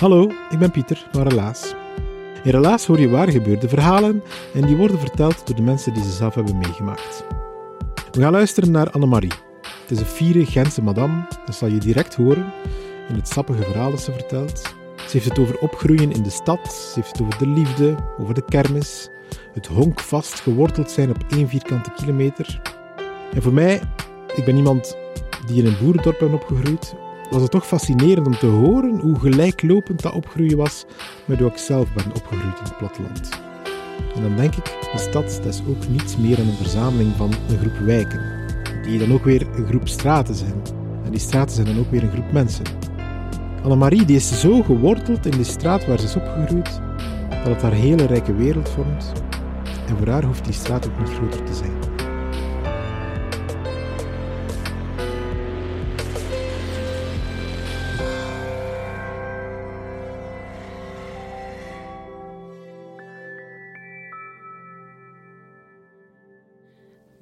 Hallo, ik ben Pieter van Relaas. In Relaas hoor je waar gebeurde verhalen en die worden verteld door de mensen die ze zelf hebben meegemaakt. We gaan luisteren naar Annemarie. Het is een fiere Gentse madame, dat zal je direct horen in het sappige verhaal dat ze vertelt. Ze heeft het over opgroeien in de stad, ze heeft het over de liefde, over de kermis, het honkvast geworteld zijn op één vierkante kilometer. En voor mij, ik ben iemand die in een boerendorp ben opgegroeid, was het toch fascinerend om te horen hoe gelijklopend dat opgroeien was met hoe ik zelf ben opgegroeid in het platteland. En dan denk ik, de stad dat is ook niets meer dan een verzameling van een groep wijken, die dan ook weer een groep straten zijn. En die straten zijn dan ook weer een groep mensen. Annemarie die is zo geworteld in de straat waar ze is opgegroeid, dat het haar hele rijke wereld vormt. En voor haar hoeft die straat ook niet groter te zijn.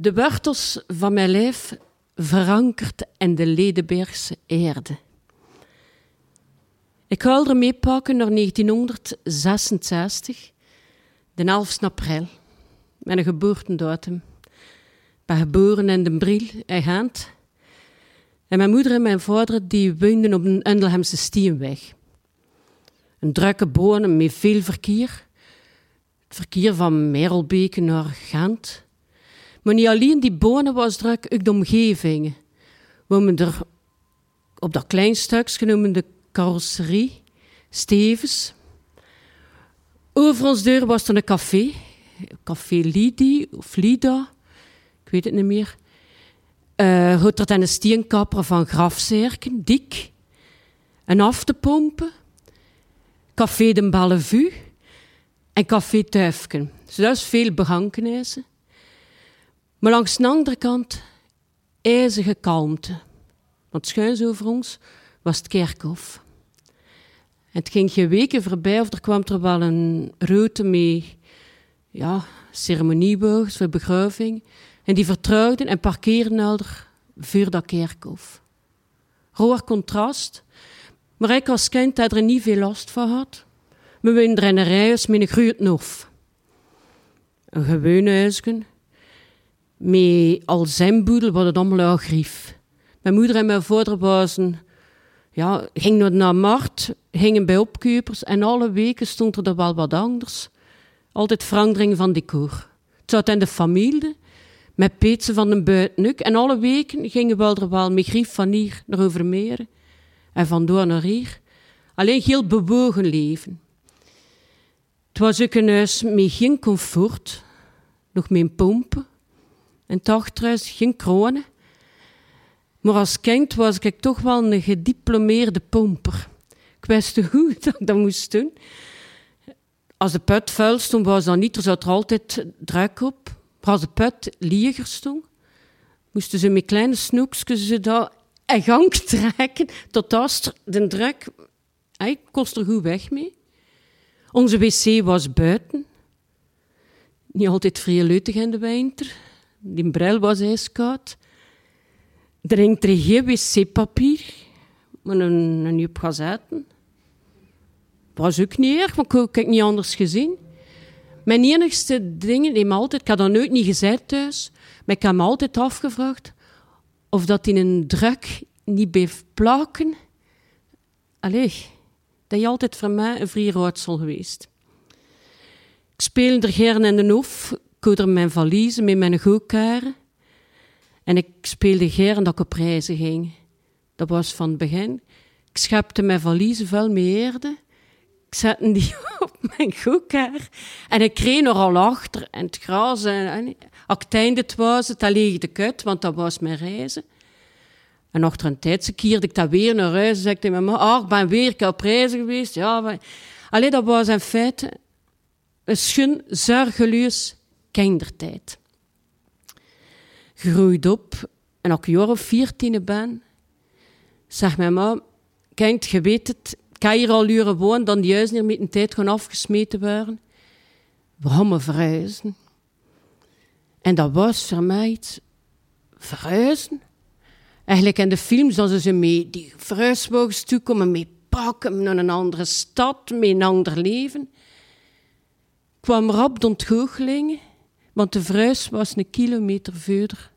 De wortels van mijn lijf verankerd in de Ledenbergse aarde. Ik ga er meepakken naar 1966, de 11 april, mijn geboortedatum. Ik ben geboren in de Briel in Gent. En mijn moeder en mijn vader die woonden op een Undelhemse Stienweg. Een drukke bonen met veel verkeer. Het verkeer van Merelbeke naar Gent. Maar niet alleen die bonen was druk, ook de omgeving. We we er op dat klein stukje genoemd de carrosserie, stevens. Over ons deur was er een café. Café Lidi of Lida, ik weet het niet meer. Uh, had er dan een steenkapper van grafzerken, dik. En af te pompen. Café de Bellevue en Café Tuifken. Dus dat is veel begankenissen. Maar langs de andere kant ijzige kalmte. Want schuins over ons was het kerkhof. Het ging geen weken voorbij of er kwam er wel een route mee, ja, ceremonieboog, voor begrafing. En die vertrouwden en parkeerden elder voor dat kerkhof. Roer contrast. Maar ik als kind had er niet veel last van had. We woonden in een rijhuis met een groeit nof. Een gewone huisje, met al zijn boedel was het allemaal grief. Mijn moeder en mijn vader ja, gingen naar markt, gingen bij opkeupers en alle weken stond er wel wat anders. Altijd verandering van decor. Het zat in de familie, met peetsen van de buitenuk. En alle weken gingen we er wel met grief van hier naar Overmeer en van door naar hier. Alleen heel bewogen leven. Het was ook een huis met geen comfort, nog met pompen en toch trouwens geen kronen. Maar als kind was ik toch wel een gediplomeerde pomper. Ik wist hoe dat ik dat moest doen. Als de put vuil stond, was dat niet. Er zat altijd druk op. Maar als de put lieger stond, moesten ze met kleine snoekjes ze daar in gang trekken. Tot als de druk... Ik kost er goed weg mee. Onze wc was buiten. Niet altijd vrije in de winter. Die bril was ijskoud. Er hing er geen wc-papier, maar een, een gazetten. was ook niet erg, want ik heb niet anders gezien. Mijn enigste dingen, die me altijd, ik had dat nooit niet gezegd thuis, maar ik heb me altijd afgevraagd of dat in een druk niet bleef plakken. Allee, dat je altijd voor mij een vrije geweest. Ik speelde er gerne in de hof, ik er mijn valise met mijn goedkaren. En ik speelde geren dat ik op reizen ging. Dat was van het begin. Ik schepte mijn valiezen vuil met eerde. Ik zette die op mijn goedkaar. En ik kreeg nogal achter. En het gras. En, en als ik het was, het alleen de kut, want dat was mijn reizen. En achter een tijd keerde ik dat weer naar huis. En zei ik tegen mijn mama, ah, ik ben weer op reizen geweest. Ja, maar... Allee, dat was in feite een schön, zorgeloos kindertijd. Groeid op en als ik jaar of veertien ben, zeg mijn ma, kind, je weet het, kan hier al uren wonen, dan die huizen hier met een tijd gewoon afgesmeten worden. We verhuizen? En dat was voor mij verhuizen? Eigenlijk in de films, als ze mee die verhuiswagens toekomen, mee pakken naar een andere stad, met een ander leven. Ik kwam rap door het want de verhuis was een kilometer verder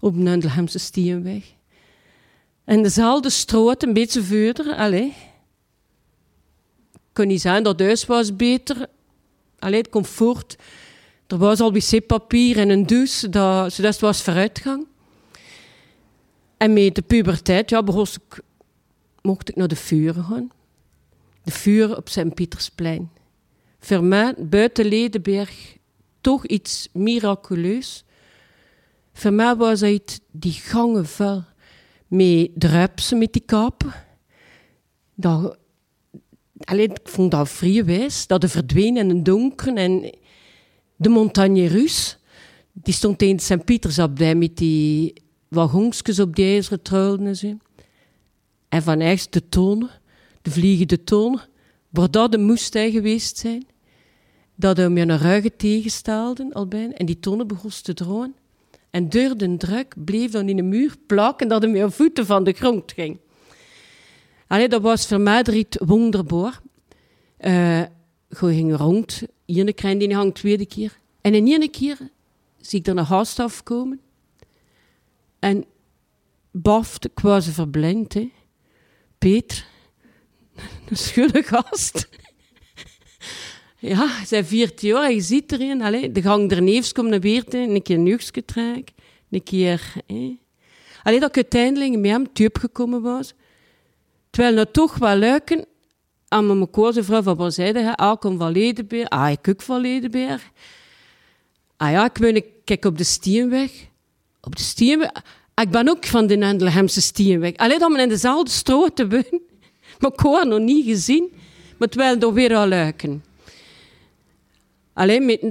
op de Nundelhemse Steenweg. En dezelfde stroot een beetje verder, allee. Ik kon niet zeggen dat huis was beter. Allee, het comfort. Er was al wc-papier en een douche, dat, zodat het was vooruitgang. En met de puberteit, ja, ik, mocht ik naar de vuren gaan. De vuren op Sint-Pietersplein. Voor buiten Ledenberg, toch iets miraculeus. Voor mij was het die gangen vuil met druipsen met die kapen. Dat, alleen, ik vond dat vrije wijs, dat er verdween in het donker. En de montagne Rus, die stond in Sint-Pietersabdij met die wagonsjes op die ijzeren truilen en. En van ergens de tonen, de vliegende tonen, waar dat de moestuin geweest zijn, dat hij me een ruige tegenstelden al bijna, en die tonen begon te drogen. En door de druk bleef dan in de muur plakken dat hij met voeten van de grond ging. Allee, dat was voor mij iets wonderbaar. Uh, ging rond, ene kreeg die hangt tweede keer. En in ene keer zie ik er een gast afkomen. En baft, ik was verblind. Peter, een schulle gast. Ja, zij viert jaar je ziet erin. Allee, de gang erneefs komt naar weer een keer een trekken, een keer... Hè. Allee, dat ik uiteindelijk met hem tuip gekomen was. Terwijl nou toch wel luiken, aan mijn koze vrouw van Borzijde, ah, ik kom van Ledenbeer, ah, ik ook van Ledenbeer. Ah ja, ik ben kijk op de Stienweg. Op de Stienweg... Ik ben ook van de Nendelhemse Stienweg. Alleen dat we in dezelfde stroot te wonen. Maar ik heb nog niet gezien. Maar terwijl er weer al luiken. Alleen met,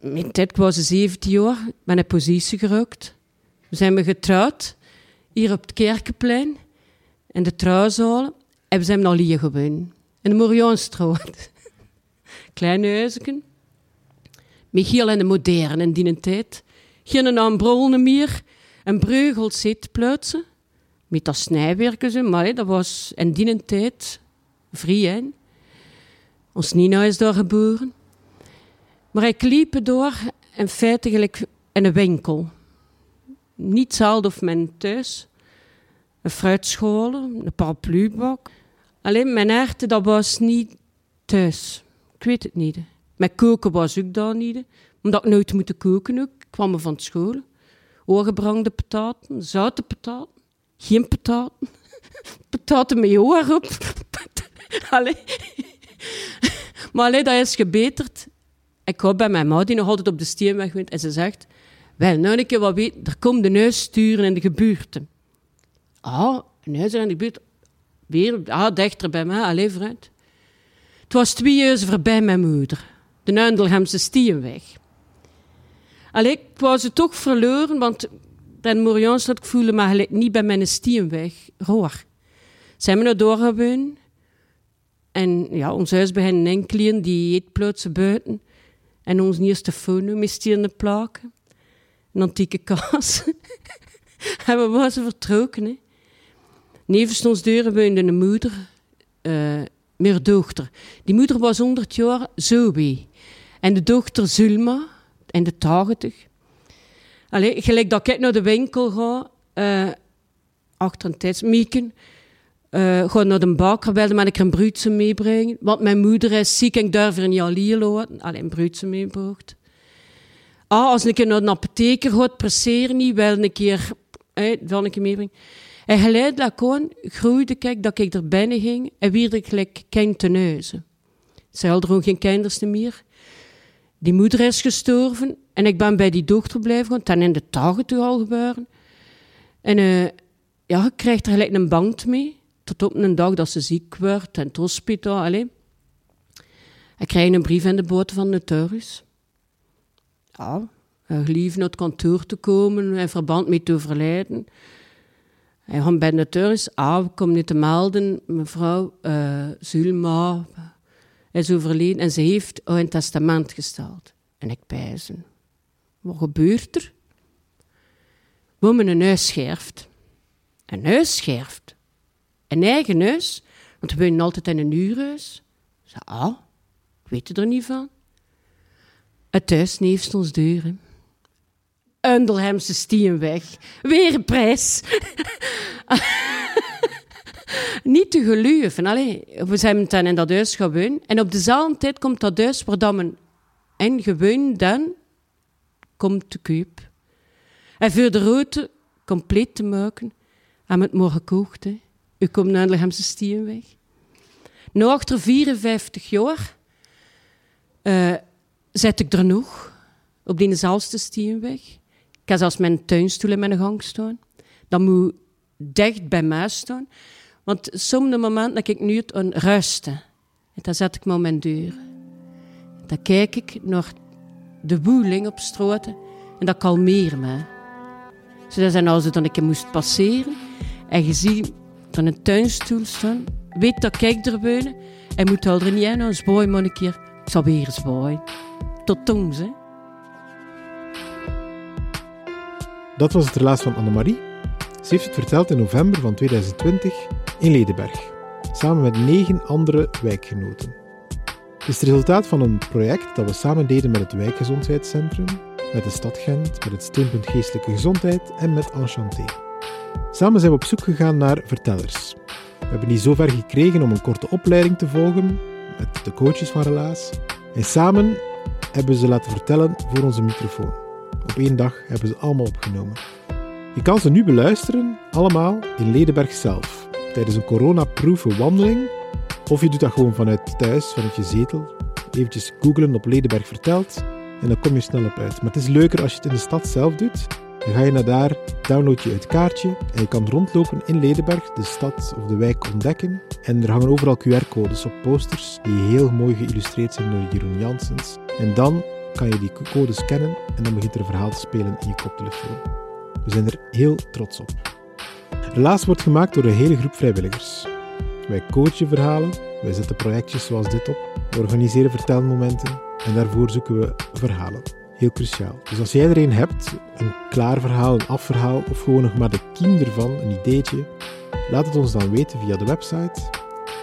met dit was ze 17 jaar. ben een positie gerukt. We zijn we getrouwd. Hier op het Kerkenplein. In de trouwzaal. En we zijn al hier gewoond. In de Morianstroot. Kleine huizen. Michiel en de moderne in die tijd. Geen Brolne meer. En Breugel zit plaatsen. Met dat snijwerken, maar dat was in die tijd vrij. Ons Nina is daar geboren. Maar ik liep door en feitelijk in een winkel. Niet hetzelfde of mijn thuis. Een fruitschool, een parapluubak. Alleen mijn herten, dat was niet thuis. Ik weet het niet. Mijn koken was ook daar niet. Omdat ik nooit moet koken ook. Ik kwam van school. Oorgebrande pataten, zoute pataten, geen pataten. Pataten met oor op. Allee. Maar alleen dat is gebeterd. Ik ga bij mijn ma, die nog altijd op de steenweg woont, en ze zegt, wel, nou een keer wat weten, er komt een huis sturen in de gebuurte. Ah, een huis in de buurt. Weer, ah, dichter bij mij, alleen vooruit. Het was twee jaar voorbij mijn moeder, de Nuindelhemse Steenweg. Allee, ik was het toch verloren, want dat ik voelde me niet bij mijn steenweg roer. Zijn we naar doorgewoon. En ja, ons huis begon enkelen die eet plotsen buiten. En ons eerste foto met stierende plaken. Een antieke kaas. en we waren vertrokken. Hè. Nevens ons deuren woonde een moeder, uh, meer dochter. Die moeder was 100 jaar Zoe. En de dochter Zulma, in de tachtig. Allee, gelijk dat ik naar de winkel ga, uh, achter een tijdsmieken, uh, ga naar de bakker, wilde ik een broodje meebrengen. Want mijn moeder is ziek en ik durf er niet alleen laten. Alleen een broodje meebracht. Ah, als ik naar een apotheker gaat, presseer niet, wel een keer, wel een keer meebrengen. En geleidelijk gewoon groeide ik dat ik er binnen ging en weer ik gelijk kind te neuzen. Ze hadden ook geen kinders meer. Die moeder is gestorven en ik ben bij die dochter blijven gaan. Dan in de toen al gebeuren. En uh, ja, je krijgt er gelijk een band mee. Tot op een dag dat ze ziek wordt in het hospitaal. Alleen. Ik krijg een brief in de boot van de thuis. Ja, gelief naar het kantoor te komen in verband met te overlijden. Hij gaat bij de thuis. Ah, ik kom nu te melden, mevrouw uh, Zulma is overleden en ze heeft een testament gesteld. En ik pijzen. Wat gebeurt er? We hebben een huis scherft. Een huis scherft. Een eigen huis. Want we wonen altijd in een huurhuis. Ze ah, ik weet er niet van. Het huis neeft ons deuren. Undelhemse Stienweg. Weer een prijs. niet te geloven. Allee, we zijn dan in dat huis gewoon. En op dezelfde tijd komt dat huis waar dan men en gewoon dan komt te koop. En voor de route compleet te maken, we het morgen gekocht. U komt naar de Hemse Stienweg. Nu, achter 54 jaar, uh, zet ik er nog op diezelfde Stienweg. Ik heb zelfs mijn tuinstoel in mijn gang staan. Dat moet dicht bij mij staan. Want sommige momenten dat ik nu het rusten. En dan zet ik me mijn deur. Dan kijk ik naar de woeling op straat en dat kalmeert me. Zodat zijn als het dan een keer moest passeren en je ziet dan een tuinstoel staan, weet dat kijk er binnen en moet al er niet in, als boy maar een keer, ik zal weer eens boy. Tot tongs, hè. Dat was het relaas van Annemarie. Ze heeft het verteld in november van 2020 in Ledenberg, samen met negen andere wijkgenoten. Het is het resultaat van een project dat we samen deden met het Wijkgezondheidscentrum, met de stad Gent, met het Steunpunt Geestelijke Gezondheid en met Enchanté. Samen zijn we op zoek gegaan naar vertellers. We hebben die zover gekregen om een korte opleiding te volgen met de coaches van Relaas. En samen hebben ze laten vertellen voor onze microfoon. Op één dag hebben ze allemaal opgenomen. Je kan ze nu beluisteren, allemaal in Ledenberg zelf, tijdens een coronaproeven wandeling. Of je doet dat gewoon vanuit thuis, vanuit je zetel. Eventjes googlen op Ledenberg verteld en dan kom je snel op uit. Maar het is leuker als je het in de stad zelf doet. Dan ga je naar daar, download je het kaartje en je kan rondlopen in Ledenberg, de stad of de wijk ontdekken. En er hangen overal QR-codes op posters die heel mooi geïllustreerd zijn door Jeroen Janssens. En dan kan je die codes scannen en dan begint er een verhaal te spelen in je koptelefoon. We zijn er heel trots op. Relaas wordt gemaakt door een hele groep vrijwilligers. Wij coachen verhalen, wij zetten projectjes zoals dit op, we organiseren vertelmomenten en daarvoor zoeken we verhalen. Heel cruciaal. Dus als jij er een hebt, een klaar verhaal, een afverhaal of gewoon nog maar de kiem ervan, een ideetje, laat het ons dan weten via de website.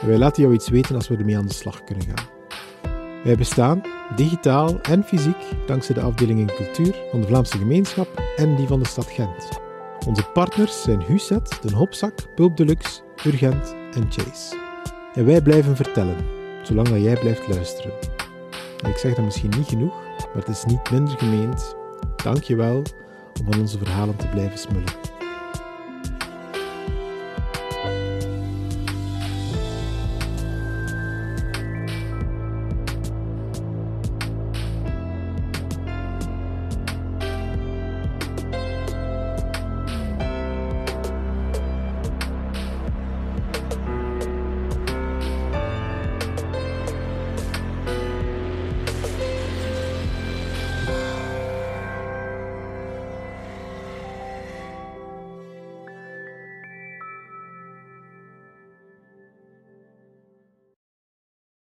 En wij laten jou iets weten als we ermee aan de slag kunnen gaan. Wij bestaan, digitaal en fysiek, dankzij de afdelingen cultuur van de Vlaamse gemeenschap en die van de stad Gent. Onze partners zijn Huset, Den Hopzak, Pulp Deluxe, Urgent en Chase. En wij blijven vertellen, zolang dat jij blijft luisteren. En ik zeg dat misschien niet genoeg, maar het is niet minder gemeend. Dank je wel om van onze verhalen te blijven smullen.